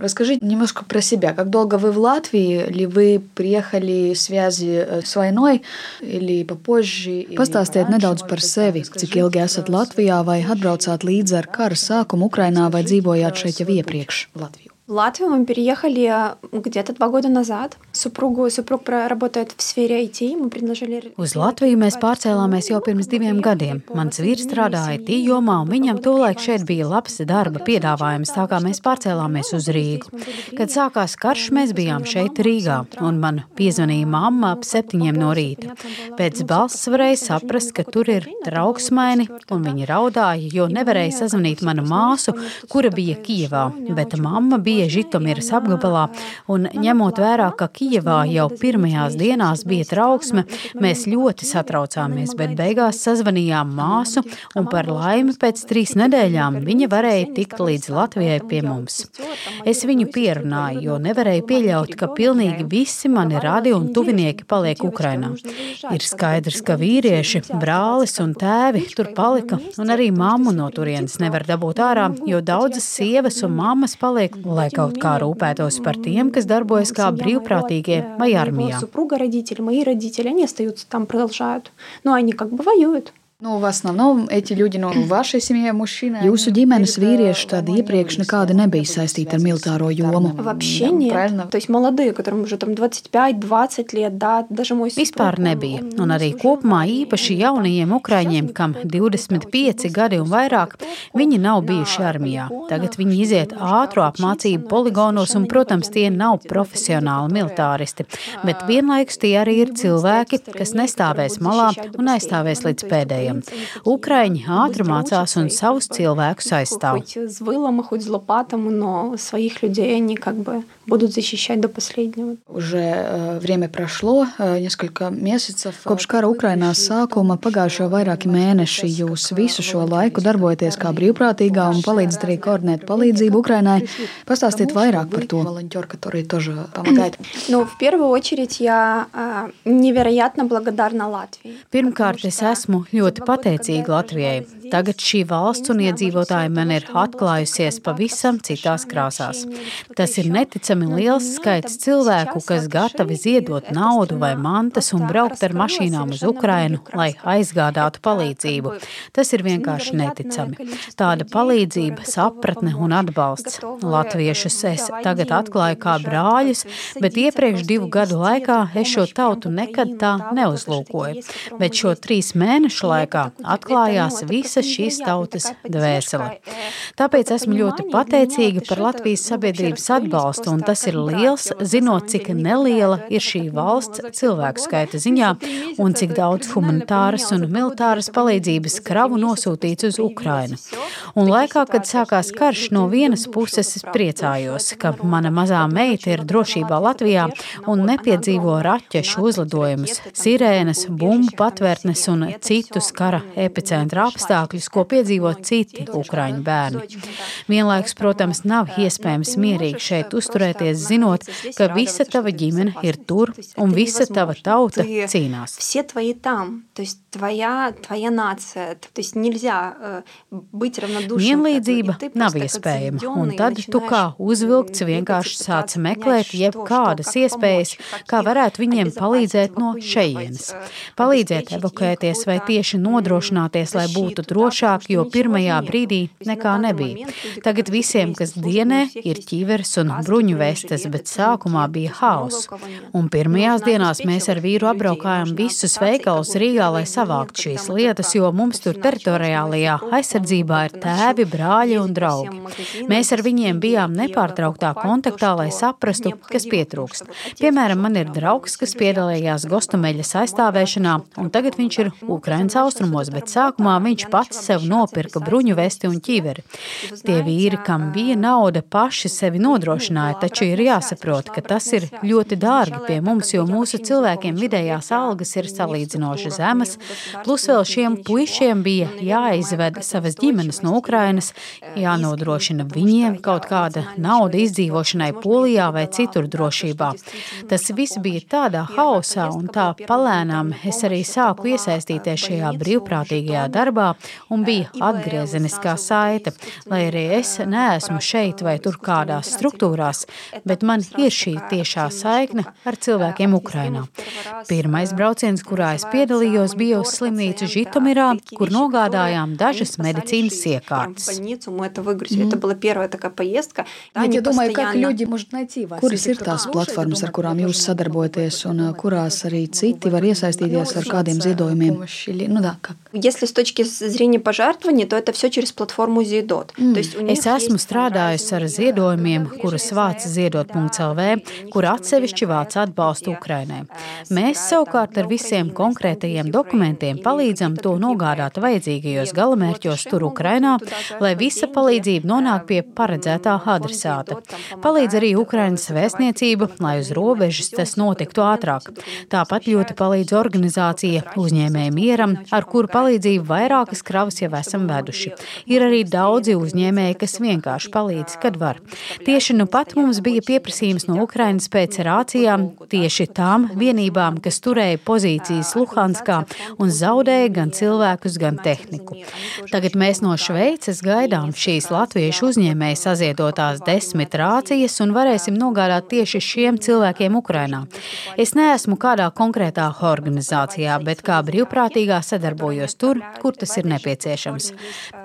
Расскажите немножко про себя. Как долго вы в Латвии? Ли вы приехали в связи э, с войной или попозже? Pastāstiet nedaudz par sevi. Cik ilgi esat Latvijā vai atbraucāt līdzi ar kara sākumu Ukrainā vai dzīvojāt šeit jau iepriekš? Latviju. В Латвию мы переехали где-то два года назад. Супругу, супруг работает в сфере IT. Мы предложили... Uz Latviju mēs pārcēlāmies jau pirms diviem gadiem. Mans vīrs strādāja IT jomā, un viņam tolaik šeit bija labs darba piedāvājums, tā kā mēs pārcēlāmies uz Rīgu. Kad sākās karš, mēs bijām šeit Rīgā, un man piezvanīja mamma ap septiņiem no rīta. Pēc balss varēja saprast, ka tur ir trauksmaini, un viņi raudāja, jo nevarēja sazvanīt manu māsu, kura bija Kijevā, bet mamma bija bija Žitomiras apgabalā, un ņemot vērā, ka Kijevā jau pirmajās dienās bija trauksme, mēs ļoti satraucāmies, bet beigās sazvanījām māsu, un par laimi pēc trīs nedēļām viņa varēja tikt līdz Latvijai pie mums. Es viņu pierunāju, jo nevarēju pieļaut, ka pilnīgi visi mani radi un tuvinieki paliek Ukrainā. Ir skaidrs, ka vīrieši, brālis un tēvi tur palika, un arī mammu no turienes nevar dabūt ārā, jo daudzas sievas un mammas paliek, lai lai kaut kā rūpētos par tiem, kas darbojas kā brīvprātīgie vai armijā. Мои родители, они остаются там, продолжают. Но они как бы воюют. Nu, в основном эти люди, ну, в вашей семье мужчины. Jūsu ģimenes vīrieši tad iepriekš nekādi nebija saistīti ar militāro jomu. Вообще нет. Правильно? То есть молодые, которым уже там 25-20 лет, да, даже мой Vispār nebija. Un arī kopumā īpaši jaunajiem ukraiņiem, kam 25 gadi un vairāk, viņi nav bijuši armijā. Tagad viņi iziet ātru apmācību poligonos, un, protams, tie nav profesionāli militāristi, bet vienlaikus tie arī ir cilvēki, kas nestāvēs malā un aizstāvēs līdz pēdējiem iespējams. Ukraiņi ātri mācās un savus cilvēkus aizstāv будут защищать до последнего. Уже э, время прошло, э, несколько месяцев. Kopš kara Ukrainā sākuma pagājušo vairāki mēneši jūs visu šo laiku darbojaties kā brīvprātīgā un palīdzat arī koordinēt palīdzību Ukrainai. Pastāstiet vairāk par to. Волонтер, который тоже помогает. Ну, в первую очередь я невероятно благодарна Латвии. Pirmkārt, es esmu ļoti ļoti pateicīga Latvijai. Tagad šī valsts un iedzīvotāji man ir atklājusies pavisam citās krāsās. Tas ir neticami liels skaits cilvēku, kas gatavi ziedot naudu vai mantas un braukt ar mašīnām uz Ukrainu, lai aizgādātu palīdzību. Tas ir vienkārši neticami. Tāda palīdzība, sapratne un atbalsts. Latviešus es tagad atklāju kā brāļus, bet iepriekš divu gadu laikā es šo tautu nekad tā neuzlūkoju. Bet šo trīs mēnešu laikā atklājās visa šīs tautas dvēsele. Tāpēc esmu ļoti pateicīga par Latvijas sabiedrības atbalstu, un tas ir liels, zinot, cik neliela ir šī valsts cilvēku skaita ziņā un cik daudz humanitāras un militāras palīdzības kravu nosūtīts uz Ukrainu. Un laikā, kad sākās karš, no vienas puses es priecājos, ka mana mazā meita ir drošībā Latvijā un nepiedzīvo raķešu uzlidojumus, sirēnas, bumbu patvērtnes un citus kara epicentra apstākļus, apstākļus, ko piedzīvo citi ukraiņu bērni. Vienlaiks, protams, nav iespējams mierīgi šeit uzturēties, zinot, ka visa tava ģimene ir tur un visa tava tauta cīnās. Vienlīdzība nav iespējama, un tad tu kā uzvilkts vienkārši sāc meklēt jebkādas iespējas, kā varētu viņiem palīdzēt no šejienes. Palīdzēt evakvēties vai tieši nodrošināties, lai būtu drošāk, jo pirmajā brīdī nekā nebija. Tagad visiem, kas dienē, ir ķīveres un bruņu vestes, bet sākumā bija haus. Un pirmajās dienās mēs ar vīru apbraukājām visus veikalus Rīgā, lai savāktu šīs lietas, jo mums tur teritoriālajā aizsardzībā ir tēvi, brāļi un draugi. Mēs ar viņiem bijām nepārtrauktā kontaktā, lai saprastu, kas pietrūkst. Piemēram, man ir draugs, kas piedalījās Gostumeļas aizstāvēšanā, un tagad viņš ir Ukrainas austrumos bet sākumā viņš pats sev nopirka bruņu vesti un ķiveri. Tie vīri, kam bija nauda, paši sevi nodrošināja, taču ir jāsaprot, ka tas ir ļoti dārgi pie mums, jo mūsu cilvēkiem vidējās algas ir salīdzinoši zemas, plus vēl šiem puišiem bija jāizved savas ģimenes no Ukrainas, jānodrošina viņiem kaut kāda nauda izdzīvošanai Polijā vai citur drošībā. Tas viss bija tādā hausā un tā palēnām es arī sāku iesaistīties šajā brīvprātīgajā darbā, un bija atgriezeniskā saite, lai arī es neesmu šeit vai tur kādās struktūrās, bet man ir šī tiešā saikne ar cilvēkiem Ukrainā. Pirmais brauciens, kurā es piedalījos, bija uz slimnīcu Žitomirā, kur nogādājām dažas medicīnas iekārtas. Mm. Я думаю, как люди могут найти вас. Kuras ir tās platformas, ar kurām jūs sadarbojaties, un kurās arī citi var iesaistīties ar kādiem ziedojumiem? Ну да, как? Если с точки zrīņa pažārtvaņa, to tas viss ir platformu ziedot. Mm. Es esmu strādājis ar ziedojumiem, kuras vāc ziedot.lv, kur atsevišķi vāc atbalstu Ukrainai. Mēs savukārt ar visiem konkrētajiem dokumentiem palīdzam to nogādāt vajadzīgajos galamērķos tur Ukrainā, lai visa palīdzība nonāk pie paredzētā adresāta. Palīdz arī Ukrainas vēstniecība, lai uz robežas tas notiktu ātrāk. Tāpat ļoti palīdz organizācija uzņēmējiem mieram, ar kuru palīdzību vairākas kravas jau esam veduši. Ir arī daudzi uzņēmēji, kas vienkārši palīdz, kad var. Tieši nu pat mums bija pieprasījums no Ukrainas pēc rācijām tieši tām vienībām, kas turēja pozīcijas Luhanskā un zaudēja gan cilvēkus, gan tehniku. Tagad mēs no Šveices gaidām šīs latviešu uzņēmēju saziedotās desmit rācijas un varēsim nogādāt tieši šiem cilvēkiem Ukrainā. Es neesmu kādā konkrētā organizācijā, bet kā brīvprātīgā sadarbojos tur, kur tas ir nepieciešams.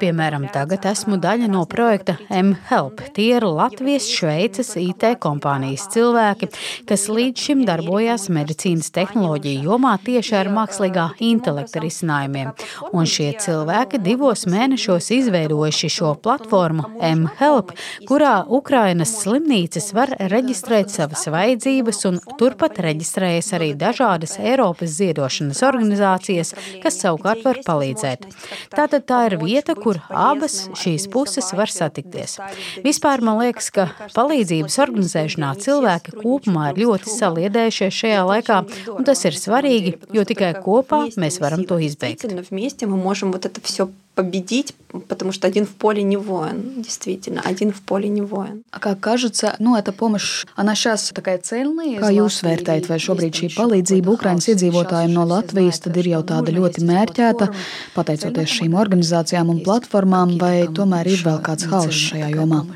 Piemēram, tagad esmu daļa no projekta M-Help. Tie ir Latvijas, Šveices IT kompānijas cilvēki, kas līdz šim darbojās medicīnas tehnoloģiju jomā tieši ar mākslīgā intelekta risinājumiem. Un šie cilvēki divos mēnešos izveidojuši šo platformu M-Help, kurā Ukrainas slimnīcas var reģistrēt savas vajadzības, un turpat reģistrējas arī dažādas Eiropas ziedošanas organizācijas, kas savukārt var palīdzēt. Tātad tā ir vieta, kur abas šīs puses var satikties. Vispār man liekas, ka palīdzības organizēšanā cilvēki kopumā ir ļoti saliedējušies šajā laikā, un tas ir svarīgi, jo tikai kopā mēs varam to izbeigt победить, потому что один в поле не воин. Действительно, один в поле не воин. Kā кажется, nu, эта помощь, она сейчас такая цельная. Kā jūs vērtējat, vai šobrīd šī palīdzība Ukrainas iedzīvotājiem no Latvijas tad ir jau tāda ļoti mērķēta, pateicoties šīm organizācijām un platformām, vai tomēr ir vēl kāds hauss šajā jomā?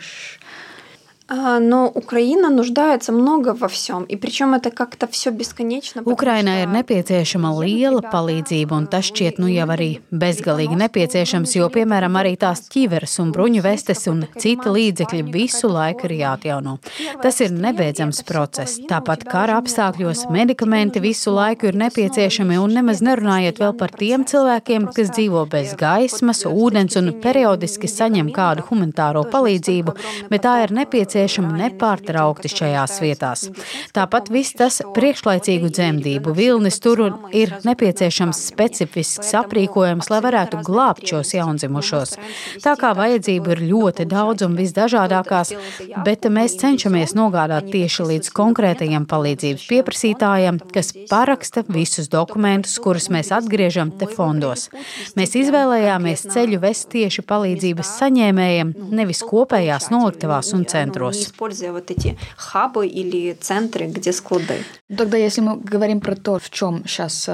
Но Украина нуждается много во всем, и причем это как-то все бесконечно. Ukrainai ir nepieciešama liela palīdzība, un tas šķiet nu jau arī bezgalīgi nepieciešams, jo, piemēram, arī tās ķiveres un bruņu vestes un citi līdzekļi visu laiku ir jāatjauno. Tas ir nebeidzams process. Tāpat kara apstākļos medikamenti visu laiku ir nepieciešami, un nemaz nerunājiet vēl par tiem cilvēkiem, kas dzīvo bez gaismas, ūdens un periodiski saņem kādu humanitāro palīdzību, bet tā ir nepieciešama nepieciešama nepārtraukti šajās vietās. Tāpat viss tas priekšlaicīgu dzemdību vilnis tur ir nepieciešams specifisks aprīkojums, lai varētu glābt šos jaundzimušos. Tā kā vajadzību ir ļoti daudz un visdažādākās, bet mēs cenšamies nogādāt tieši līdz konkrētajiem palīdzības pieprasītājiem, kas paraksta visus dokumentus, kurus mēs atgriežam te fondos. Mēs izvēlējāmies ceļu vest tieši palīdzības saņēmējiem, nevis kopējās noliktavās un centros не используя вот эти хабы или центры, где склады. Тогда, если мы говорим про то, в чем сейчас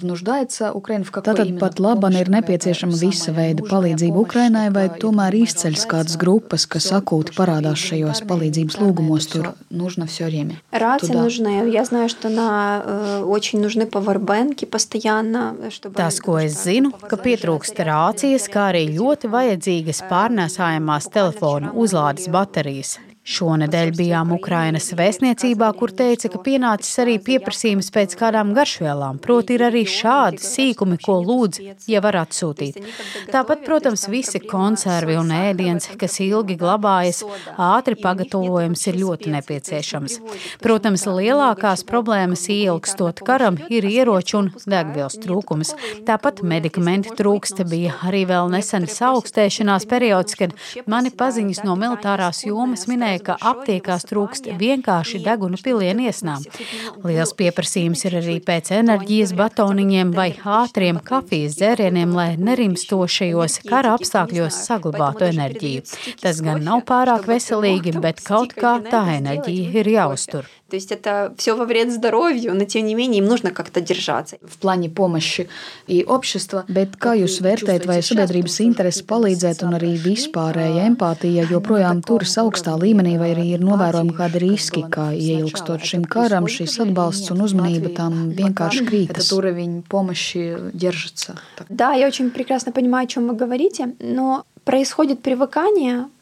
нуждается Украина, в какой Tātad pat labam ir nepieciešama visa veida palīdzība Ukrainai, vai tomēr izceļas kādas grupas, kas akūti parādās šajos palīdzības lūgumos, tur нужно все время. Рации нужны. Я знаю, что на э, очень нужны powerbanki постоянно, чтобы... Tas, ko es zinu, ka pietrūkst rācijas, kā arī ļoti vajadzīgas pārnēsājamās telefonu uzlādes baterijas. Šonadēļ bijām Ukrainas vēstniecībā, kur teica, ka pienācis arī pieprasījums pēc kādām garšvielām, proti ir arī šādi sīkumi, ko lūdz, ja var atsūtīt. Tāpat, protams, visi konservi un ēdiens, kas ilgi glabājas, ātri pagatavojums ir ļoti nepieciešams. Protams, lielākās problēmas ieilgstot karam ir ieroču un degvielas trūkums. Tāpat medikamenti trūksta bija arī vēl nesen augstēšanās periods, kad mani paziņas no militārās jomas minēja, minēja, ka aptiekās trūkst vienkārši deguna pilienu iesnām. Liels pieprasījums ir arī pēc enerģijas batoniņiem vai ātriem kafijas dzērieniem, lai nerimstošajos kara apstākļos saglabātu enerģiju. Tas gan nav pārāk veselīgi, bet kaut kā tā enerģija ir jāuztur. То есть это все во вред здоровью, но тем не менее им нужно как-то держаться. В плане помощи и общества. Bet kā jūs vērtējat, vai sabiedrības interese palīdzēt un arī vispārēja empātija joprojām turas augstā līmenī, vai arī ir novērojami kādi riski, kā ieilgstot šim karam, šis atbalsts un uzmanība tam vienkārši krītas? Этот уровень помощи держится. Да, я очень прекрасно понимаю, о чем вы говорите, но происходит привыкание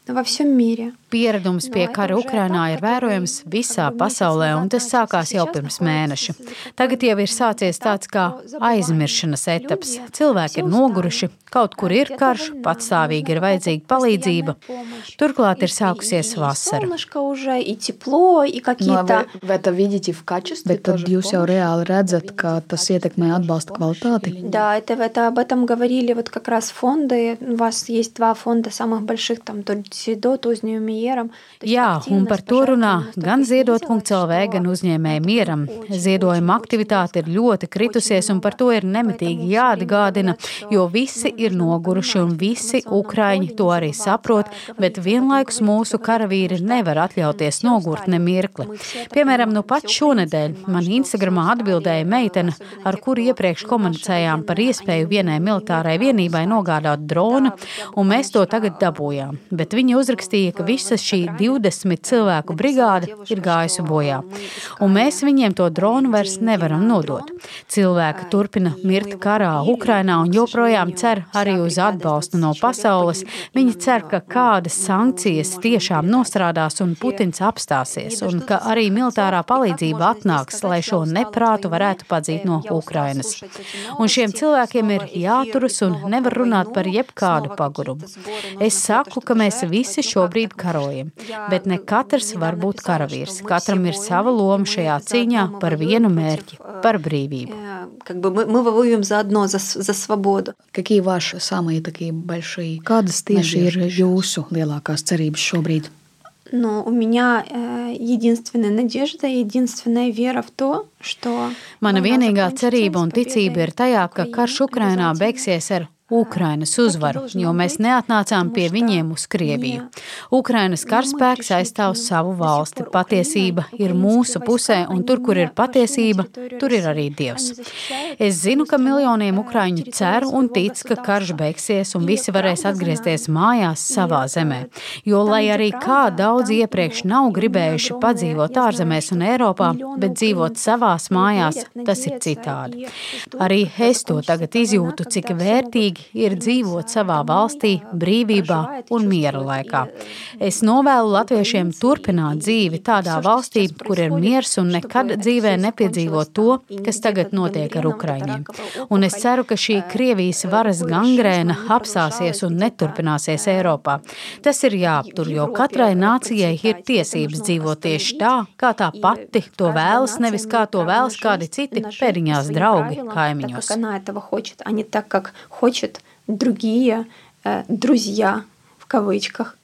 во всем мире. Pieredums pie kara Ukrainā ir vērojams visā pasaulē, un tas sākās jau pirms mēneša. Tagad jau ir sācies tāds kā aizmiršanas etaps. Cilvēki ir noguruši, kaut kur ir karš, patstāvīgi ir vajadzīga palīdzība. Turklāt ir sākusies vasara. Bet tad jūs jau reāli redzat, ka tas ietekmē atbalsta kvalitāti? Да, это, это об этом говорили вот как раз фонды. У вас есть два фонда самых больших, там ziedot uzņēmumu mieram. Jā, un par to runā gan ziedot.lv, gan uzņēmēju mieram. Ziedojuma aktivitāte ir ļoti kritusies, un par to ir nemitīgi jāatgādina, jo visi ir noguruši, un visi ukraiņi to arī saprot, bet vienlaikus mūsu karavīri nevar atļauties nogurt ne mirkli. Piemēram, nu pat šonedēļ man Instagramā atbildēja meitene, ar kuru iepriekš komunicējām par iespēju vienai militārai vienībai nogādāt dronu, un mēs to tagad dabūjām. Bet viņa uzrakstīja, ka visa šī 20 cilvēku brigāde ir gājusi bojā, un mēs viņiem to dronu vairs nevaram nodot. Cilvēki turpina mirt karā Ukrainā un joprojām cer arī uz atbalstu no pasaules. Viņi cer, ka kādas sankcijas tiešām nostrādās un Putins apstāsies, un ka arī militārā palīdzība atnāks, lai šo neprātu varētu padzīt no Ukrainas. Un šiem cilvēkiem ir jāturas un nevar runāt par jebkādu pagurumu. Es saku, ka mēs visi šobrīd karojam, bet ne katrs var būt karavīrs. Katram ir sava loma šajā cīņā par vienu mērķi – par brīvību. Как бы мы, мы воюем заодно за, за свободу. Какие ваши самые такие большие? Kādas tieši ir jūsu lielākās cerības šobrīd? Но у меня э, единственная надежда, единственная вера в то, что... Mana vienīgā cerība un ticība ir tajā, ka karš Ukrainā beigsies ar Ukrainas uzvaru, jo mēs neatnācām pie viņiem uz Krieviju. Ukrainas karaspēks aizstāv savu valsti. Patiesība ir mūsu pusē, un tur, kur ir patiesība, tur ir arī Dievs. Es zinu, ka miljoniem ukraiņu cer un tic, ka karš beigsies un visi varēs atgriezties mājās savā zemē. Jo, lai arī kā daudz iepriekš nav gribējuši padzīvot ārzemēs un Eiropā, bet dzīvot savās mājās, tas ir citādi. Arī es to tagad izjūtu, cik vērtīgi ir dzīvot savā valstī, brīvībā un miera laikā. Es novēlu latviešiem turpināt dzīvi tādā valstī, kur ir miers un nekad dzīvē nepiedzīvot to, kas tagad notiek ar Ukraiņiem. Un es ceru, ka šī Krievijas varas gangrēna apstāsies un neturpināsies Eiropā. Tas ir jāaptur, jo katrai nācijai ir tiesības dzīvot tieši tā, kā tā pati to vēlas, nevis kā to vēlas kādi citi pēdiņās draugi kaimiņos. Другие э, друзья в кавычках